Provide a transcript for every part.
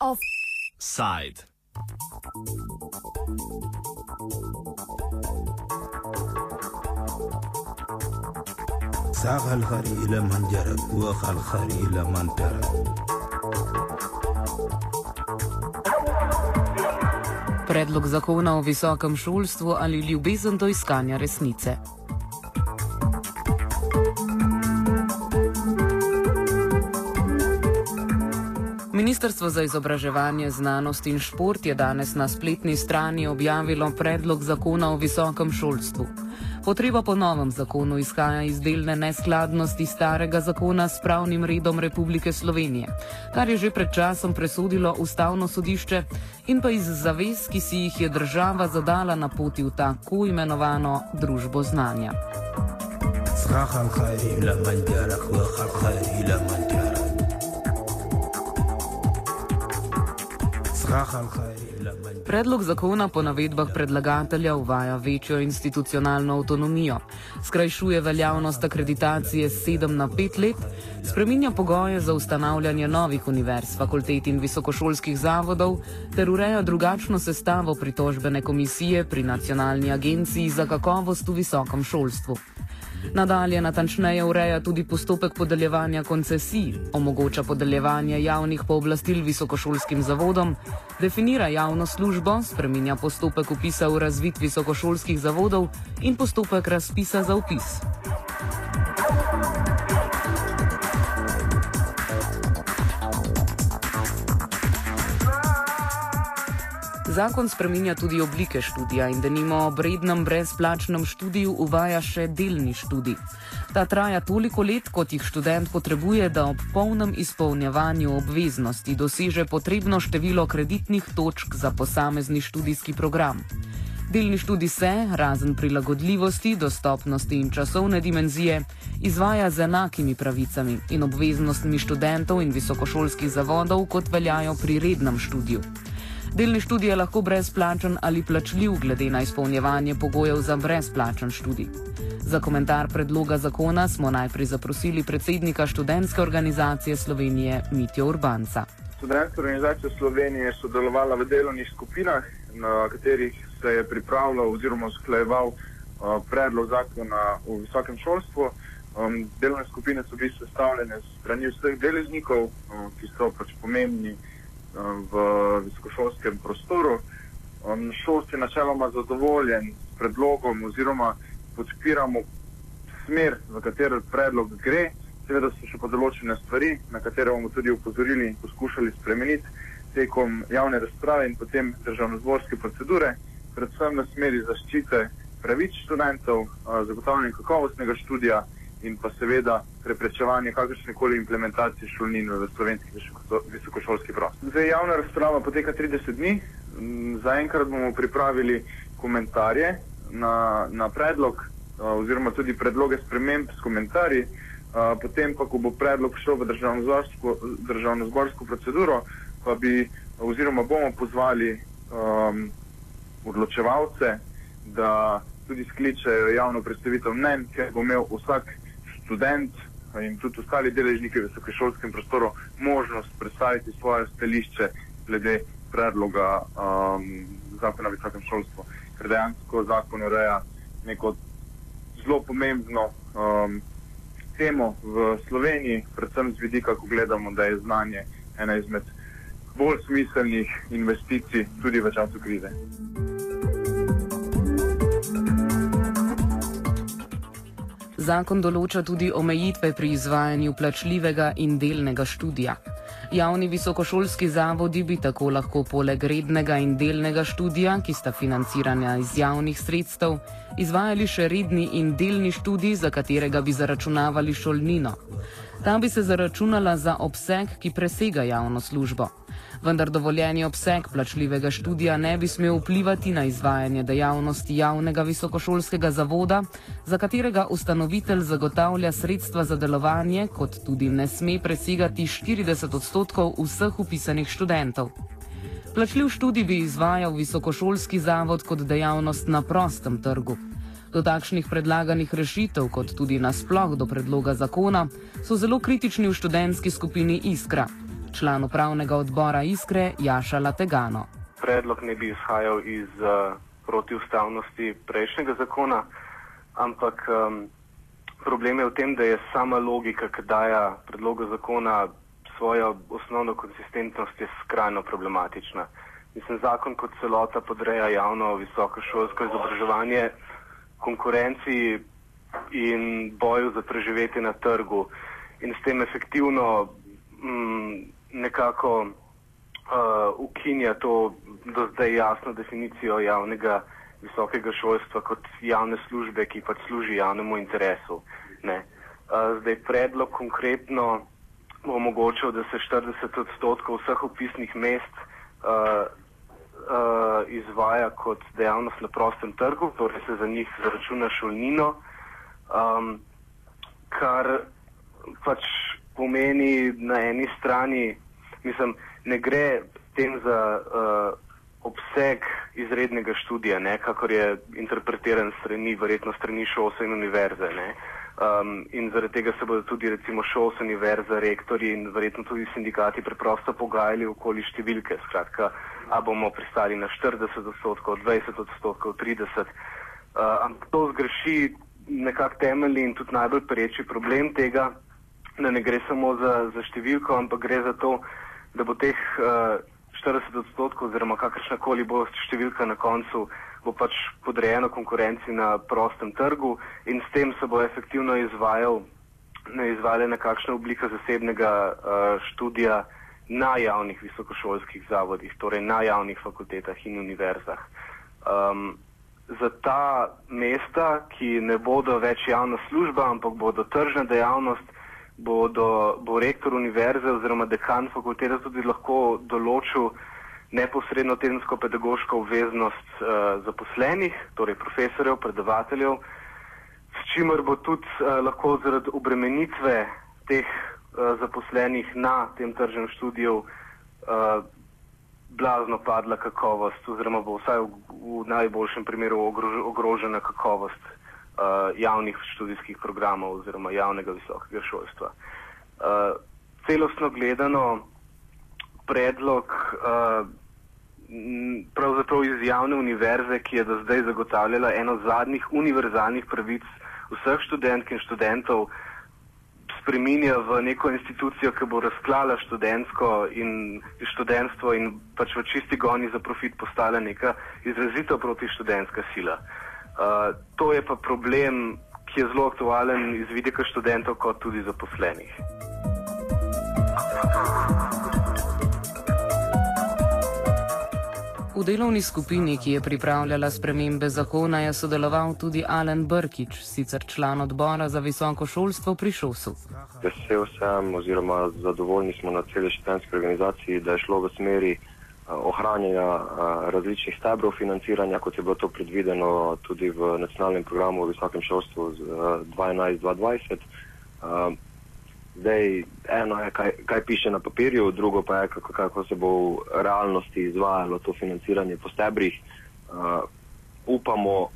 Offside. ساق الخري إلى من جرى وخ الخري إلى من ترى Predlog zakona o visokem šolstvu ali ljubezen do iskanja resnice. Ministrstvo za izobraževanje, znanost in šport je danes na spletni strani objavilo predlog zakona o visokem šolstvu. Potreba po novem zakonu izhaja iz delne neskladnosti starega zakona s pravnim redom Republike Slovenije, kar je že pred časom presodilo Ustavno sodišče in pa iz zavez, ki si jih je država zadala na poti v tako imenovano družbo znanja. ساق الخري إلى من جرى وخ الخري إلى من ترى Predlog zakona po navedbah predlagatelja uvaja večjo institucionalno avtonomijo, skrajšuje veljavnost akreditacije z 7 na 5 let, spreminja pogoje za ustanavljanje novih univerz, fakultet in visokošolskih zavodov ter ureja drugačno sestavo pritožbene komisije pri Nacionalni agenciji za kakovost v visokem šolstvu. Nadalje natančneje ureja tudi postopek podeljevanja koncesij, omogoča podeljevanje javnih pooblastil visokošolskim zavodom, definira javno službo, spreminja postopek upisa v razvit visokošolskih zavodov in postopek razpisa za upis. Zakon spreminja tudi oblike študija in da nimo ob rednem brezplačnem študiju uvaja še delni študij. Ta traja toliko let, kot jih študent potrebuje, da ob polnem izpolnjevanju obveznosti doseže potrebno število kreditnih točk za posamezni študijski program. Delni študij se, razen prilagodljivosti, dostopnosti in časovne dimenzije, izvaja z enakimi pravicami in obveznostmi študentov in visokošolskih zavodov, kot veljajo pri rednem študiju. Delni študij je lahko brezplačen ali plačljiv, glede na izpolnjevanje pogojev za brezplačen študij. Za komentar predloga zakona smo najprej zaprosili predsednika študentske organizacije Slovenije Mitjo Urbanca. Študentska organizacija Slovenije je sodelovala v delovnih skupinah, na katerih se je pripravljal oziroma usklajeval uh, predlog zakona o visokem šolstvu. Um, delovne skupine so bile sestavljene strani vseh deležnikov, um, ki so pač pomembni v visokošolskem prostoru. Um, šolst je načeloma zadovoljen s predlogom oziroma podpiramo smer, v katero predlog gre. Seveda so še pa določene stvari, na katere bomo tudi upozorili in poskušali spremeniti tekom javne razprave in potem državno-zborske procedure, predvsem na smeri zaščite pravic študentov, a, zagotavljanja kakovostnega študija in pa seveda preprečevanje kakršne koli implementacije šolnin v slovenski visoko- visokošolski prostor. Zdaj javna razprava poteka 30 dni. Mm, Zaenkrat bomo pripravili komentarje na, na predlog oziroma tudi predloge sprememb s komentarji. Potem pa, ko bo predlog šel v državno-zborsko državno proceduro, pa bi oziroma bomo pozvali um, odločevalce, da tudi skličejo javno predstavitev mnen, ker bo imel vsak študent in tudi ostali deležniki v visokošolskem prostoru možnost predstaviti svoje stališče glede predloga um, zakona o visokem šolstvu, ker dejansko zakon ureja neko zelo pomembno um, temo v Sloveniji, predvsem z vidika, ko gledamo, da je znanje ena izmed bolj smiselnih investicij tudi v času krize. Zakon določa tudi omejitve pri izvajanju plačljivega in delnega študija. Javni visokošolski zavodi bi tako lahko poleg rednega in delnega študija, ki sta financirana iz javnih sredstev, izvajali še redni in delni študij, za katerega bi zaračunavali šolnino. Ta bi se zaračunala za obseg, ki presega javno službo. Vendar dovoljeni obseg plačljivega študija ne bi smel vplivati na izvajanje dejavnosti javnega visokošolskega zavoda, za katerega ustanovitelj zagotavlja sredstva za delovanje, kot tudi ne sme presegati 40 odstotkov vseh upisanih študentov. Plačljiv študij bi izvajal visokošolski zavod kot dejavnost na prostem trgu. Do takšnih predlaganih rešitev, kot tudi nasploh do predloga zakona, so zelo kritični v študentski skupini Iskra. Član upravnega odbora Iskre Jaša Lategano. Predlog ne bi izhajal iz uh, protiustavnosti prejšnjega zakona, ampak um, problem je v tem, da je sama logika, ki daje predloga zakona svojo osnovno konsistentnost, je skrajno problematična. Mislim, zakon kot celota podreja javno visokošolsko izobraževanje konkurenci in boju za preživetje na trgu in s tem efektivno mm, nekako uh, ukinja to do zdaj jasno definicijo javnega visokega šolstva kot javne službe, ki pač služi javnemu interesu. Ne. Uh, zdaj predlog konkretno bo omogočil, da se 40 odstotkov vseh upisnih mest uh, uh, izvaja kot dejavnost na prostem trgu, torej se za njih zaračuna šolnino, um, kar pač pomeni na eni strani, mislim, ne gre tem za uh, obseg izrednega študija, ne, kakor je interpretiran strani, verjetno strani šolse in univerze. Ne. Um, in zaradi tega se bodo tudi recimo šolse, univerza, rektori in verjetno tudi sindikati preprosto pogajali okoli številke. Skratka, a bomo pristali na 40 odstotkov, 20 odstotkov, 30. Uh, ampak to zgreši nekak temeljni in tudi najbolj pereči problem tega, da ne gre samo za, za številko, ampak gre za to, da bo teh uh, 40 odstotkov oziroma kakršnakoli bo številka na koncu, bo pač podrejeno konkurenci na prostem trgu in s tem se bo efektivno izvajal, ne izvajala nekakšna oblika zasebnega uh, študija na javnih visokošolskih zavodih, torej na javnih fakultetah in univerzah. Um, za ta mesta, ki ne bodo več javna služba, ampak bodo tržna dejavnost, bodo, bo rektor univerze oziroma dekan fakultete tudi lahko določil neposredno tedensko pedagoško obveznost uh, zaposlenih, torej profesorjev, predavateljev, s čimer bo tudi uh, lahko zaradi obremenitve teh uh, zaposlenih na tem tržnem študiju uh, blazno padla kakovost oziroma bo vsaj v, v najboljšem primeru ogrož, ogrožena kakovost uh, javnih študijskih programov oziroma javnega visokega šolstva. Uh, celostno gledano, predlog uh, pravzaprav iz javne univerze, ki je do zdaj zagotavljala eno zadnjih univerzalnih pravic vseh študentk in študentov, spreminja v neko institucijo, ki bo razklala študentsko in študentstvo in pač v čisti goni za profit postala neka izrazito protištudentska sila. Uh, to je pa problem, ki je zelo aktualen iz vidika študentov kot tudi zaposlenih. V delovni skupini, ki je pripravljala spremembe zakona, je sodeloval tudi Alen Brkič, sicer član odbora za visoko šolstvo pri Šosu. Vesel sem oziroma zadovoljni smo na celi študentski organizaciji, da je šlo v smeri ohranjanja različnih stebrov financiranja, kot je bilo to predvideno tudi v nacionalnem programu o visokem šolstvu 2011-2020. Zdaj, eno je, kaj, kaj piše na papirju, drugo pa je, kako, kako se bo v realnosti izvajalo to financiranje po stebrih. Uh, upamo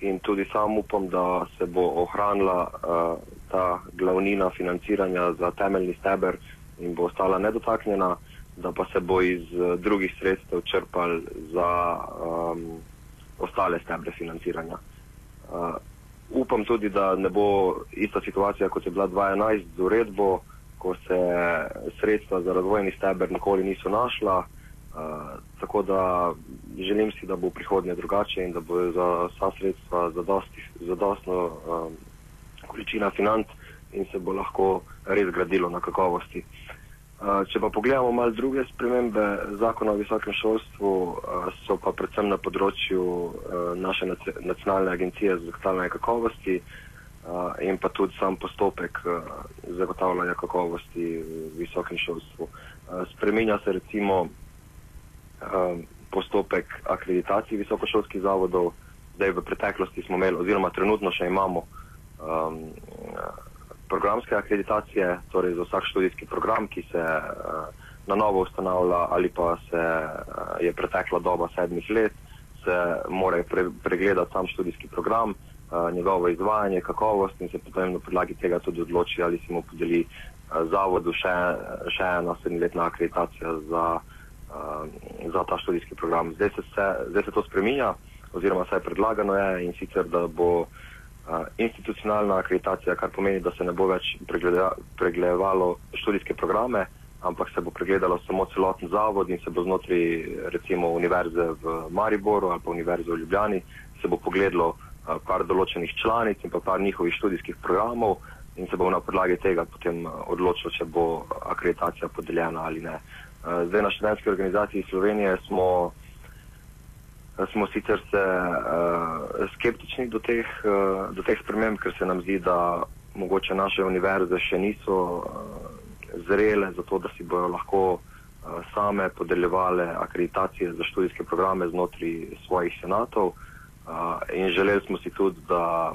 in tudi sam upam, da se bo ohranila uh, ta glavnina financiranja za temeljni steber in bo ostala nedotaknjena, da pa se bo iz uh, drugih sredstev črpal za um, ostale stebre financiranja. Uh, upam tudi, da ne bo ista situacija, kot je bila 2011 z uredbo, ko se sredstva za razvojni steber nikoli niso našla. Uh, tako da želim si, da bo v prihodnje drugače in da bo za vsa sredstva zadostno um, količina financ in se bo lahko res gradilo na kakovosti. Uh, če pa pogledamo malo druge spremembe zakona o visokem šolstvu, so pa predvsem na področju naše nacionalne agencije za zagotavljanje kakovosti in pa tudi sam postopek zagotavljanja kakovosti v visokem šolstvu. Spreminja se recimo postopek akreditacij visokošolskih zavodov, zdaj v preteklosti smo imeli oziroma trenutno še imamo um, programske akreditacije, torej za vsak študijski program, ki se uh, na novo ustanavlja ali pa se uh, je pretekla doba sedmih let, se mora pre, pregledati sam študijski program uh, njegovo izvajanje, kakovost in se potem na podlagi tega tudi odloči, ali se mu podeli zavodu še, še ena sedemletna akreditacija za, za ta študijski program. Zdaj se, se, zdaj se to spreminja, oziroma se je predlagano je in sicer, da bo uh, institucionalna akreditacija, kar pomeni, da se ne bo več pregledovalo študijske programe, ampak se bo pregledalo samo celoten zavod in se bo znotraj recimo univerze v Mariboru ali pa univerze v Ljubljani se bo pogledalo par določenih članic in pa par njihovih študijskih programov in se bo na podlagi tega potem odločilo, če bo akreditacija podeljena ali ne. Zdaj na študentski organizaciji Slovenije smo, smo sicer se uh, skeptični do teh, uh, do teh sprememb, ker se nam zdi, da mogoče naše univerze še niso uh, zrele za to, da si bodo lahko uh, same podeljevale akreditacije za študijske programe znotraj svojih senatov. Uh, in želeli smo si tudi, da,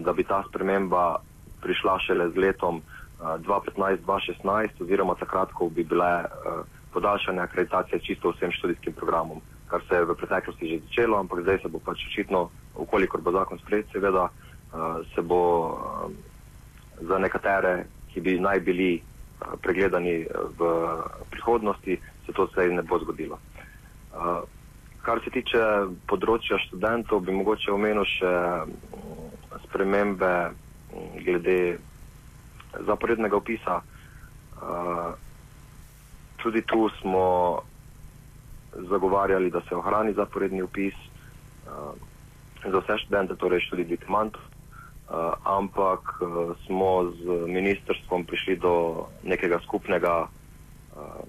da bi ta sprememba prišla šele z letom uh, 2015-2016, oziroma takrat, ko bi bile uh, podaljšane akreditacije čisto vsem študijskim programom, kar se je v preteklosti že začelo, ampak zdaj se bo pač očitno, ukolikor bo zakon sprejet, seveda uh, se bo uh, za nekatere, ki bi naj bili pregledani v prihodnosti, se to vse ne bo zgodilo. Kar se tiče področja študentov, bi mogoče omenil še spremembe glede zaporednega opisa. Tudi tu smo zagovarjali, da se ohrani zaporedni opis za vse študente, torej študij diplomantov. Uh, ampak uh, smo z ministrstvom prišli do nekega skupnega uh,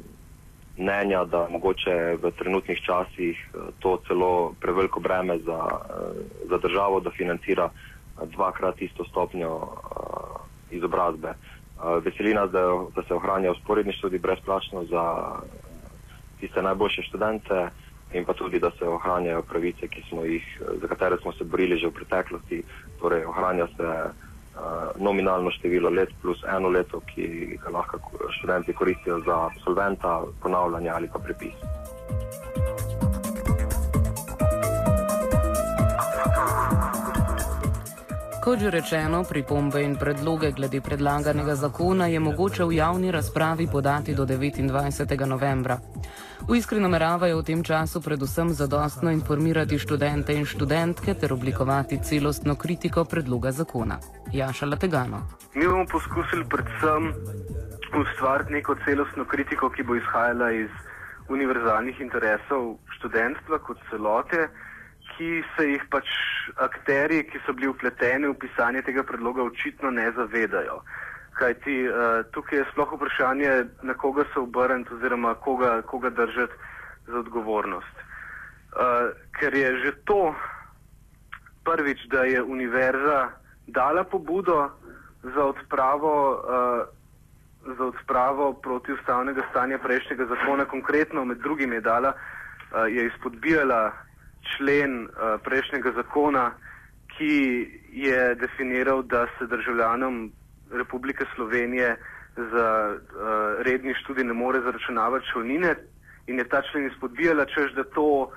mnenja, da mogoče v trenutnih časih uh, to celo preveliko breme za, uh, za državo, da financira uh, dvakrat isto stopnjo uh, izobrazbe. Uh, veseli nas, da, da se ohranja usporedni študij brezplačno za uh, tiste najboljše študente in pa tudi, da se ohranjajo pravice, jih, za katere smo se borili že v preteklosti. Torej, ohranja se uh, nominalno število let plus eno leto, ki ga lahko študenti koristijo za absolventa, ponavljanje ali pa prepis. Kot že rečeno, pripombe in predloge glede predlaganega zakona je mogoče v javni razpravi podati do 29. novembra. V iskri nameravajo v tem času predvsem zadostno informirati študente in študentke ter oblikovati celostno kritiko predloga zakona. Jaša Lategano. Mi bomo poskusili predvsem ustvariti neko celostno kritiko, ki bo izhajala iz univerzalnih interesov študentstva kot celote, ki se jih pač akteri, ki so bili upleteni v pisanje tega predloga, očitno ne zavedajo. Kaj ti uh, tukaj je sploh vprašanje, na koga se obrniti oziroma koga, koga držati za odgovornost. Uh, ker je že to prvič, da je univerza dala pobudo za odpravo, uh, za odpravo protiustavnega stanja prejšnjega zakona, konkretno med drugim je dala, uh, je izpodbijala člen uh, prejšnjega zakona, ki je definiral, da se državljanom Republike Slovenije za uh, redni študij ne more zaračunavati šolnine in je ta člen izpodbijala, čež da to uh,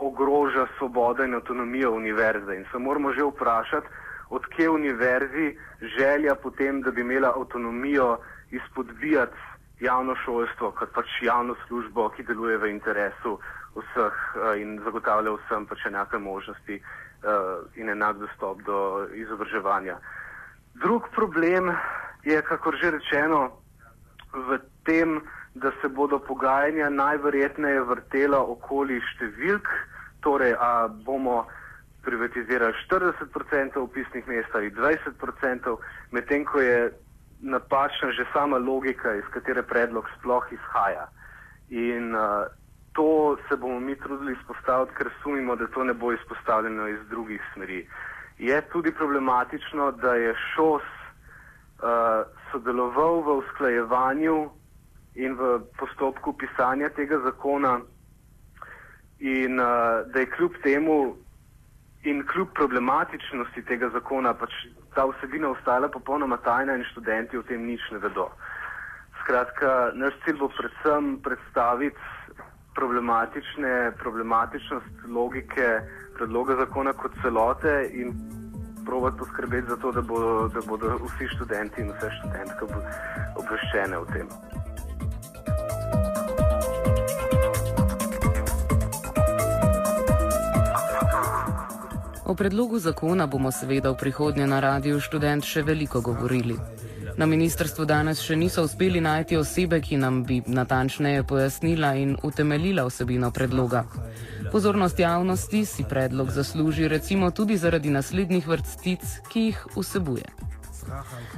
ogroža svobodo in avtonomijo univerze. In se moramo že vprašati, odkje univerzi želja potem, da bi imela avtonomijo izpodbijati javno šolstvo kot pač javno službo, ki deluje v interesu vseh uh, in zagotavlja vsem pač enake možnosti uh, in enak dostop do izobraževanja. Drug problem je, kako že rečeno, v tem, da se bodo pogajanja najverjetneje vrtela okoli številk, torej a bomo privatizirali 40% upisnih mest ali 20%, medtem ko je napačna že sama logika, iz katere predlog sploh izhaja. In uh, to se bomo mi trudili izpostaviti, ker sumimo, da to ne bo izpostavljeno iz drugih smeri. Je tudi problematično, da je ŠOS uh, sodeloval v usklajevanju in v postopku pisanja tega zakona in uh, da je kljub temu in kljub problematičnosti tega zakona pač ta vsebina ostala popolnoma tajna in študenti o tem nič ne vedo. Skratka, naš cilj bo predvsem predstaviti problematične, problematičnost logike predloga zakona kot celote in provati poskrbeti za to, da, bo, da bodo vsi študenti in vse študentke obveščene o tem. O predlogu zakona bomo seveda v prihodnje na radiju študent še veliko govorili. Na ministrstvu danes še niso uspeli najti osebe, ki nam bi natančneje pojasnila in utemeljila vsebino predloga. Pozornost javnosti si predlog zasluži recimo tudi zaradi naslednjih vrstic, ki jih vsebuje.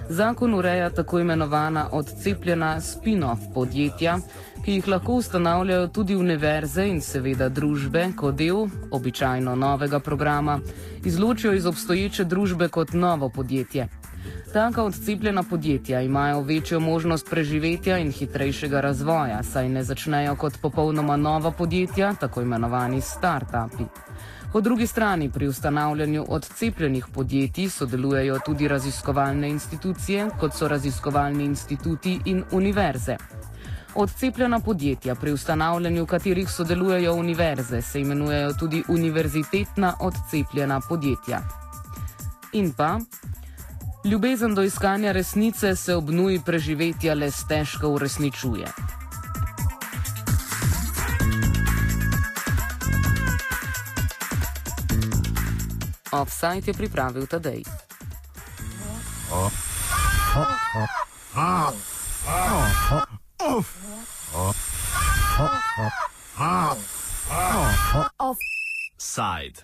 Zakon ureja tako imenovana odcepljena spin-off podjetja, ki jih lahko ustanavljajo tudi univerze in seveda družbe kot del običajno novega programa, izločijo iz obstoječe družbe kot novo podjetje. Taka odcepljena podjetja imajo večjo možnost preživetja in hitrejšega razvoja, saj ne začnejo kot popolnoma nova podjetja, tako imenovani start-upi. Po drugi strani pri ustanavljanju odcepljenih podjetij sodelujejo tudi raziskovalne institucije, kot so raziskovalni instituti in univerze. Odcepljena podjetja, pri ustanavljanju katerih sodelujejo univerze, se imenujejo tudi univerzitetna odcepljena podjetja. In pa, ljubezen do iskanja resnice se obnuji preživetja le stežko uresničuje. Offside je pripravil Tadej. Offside.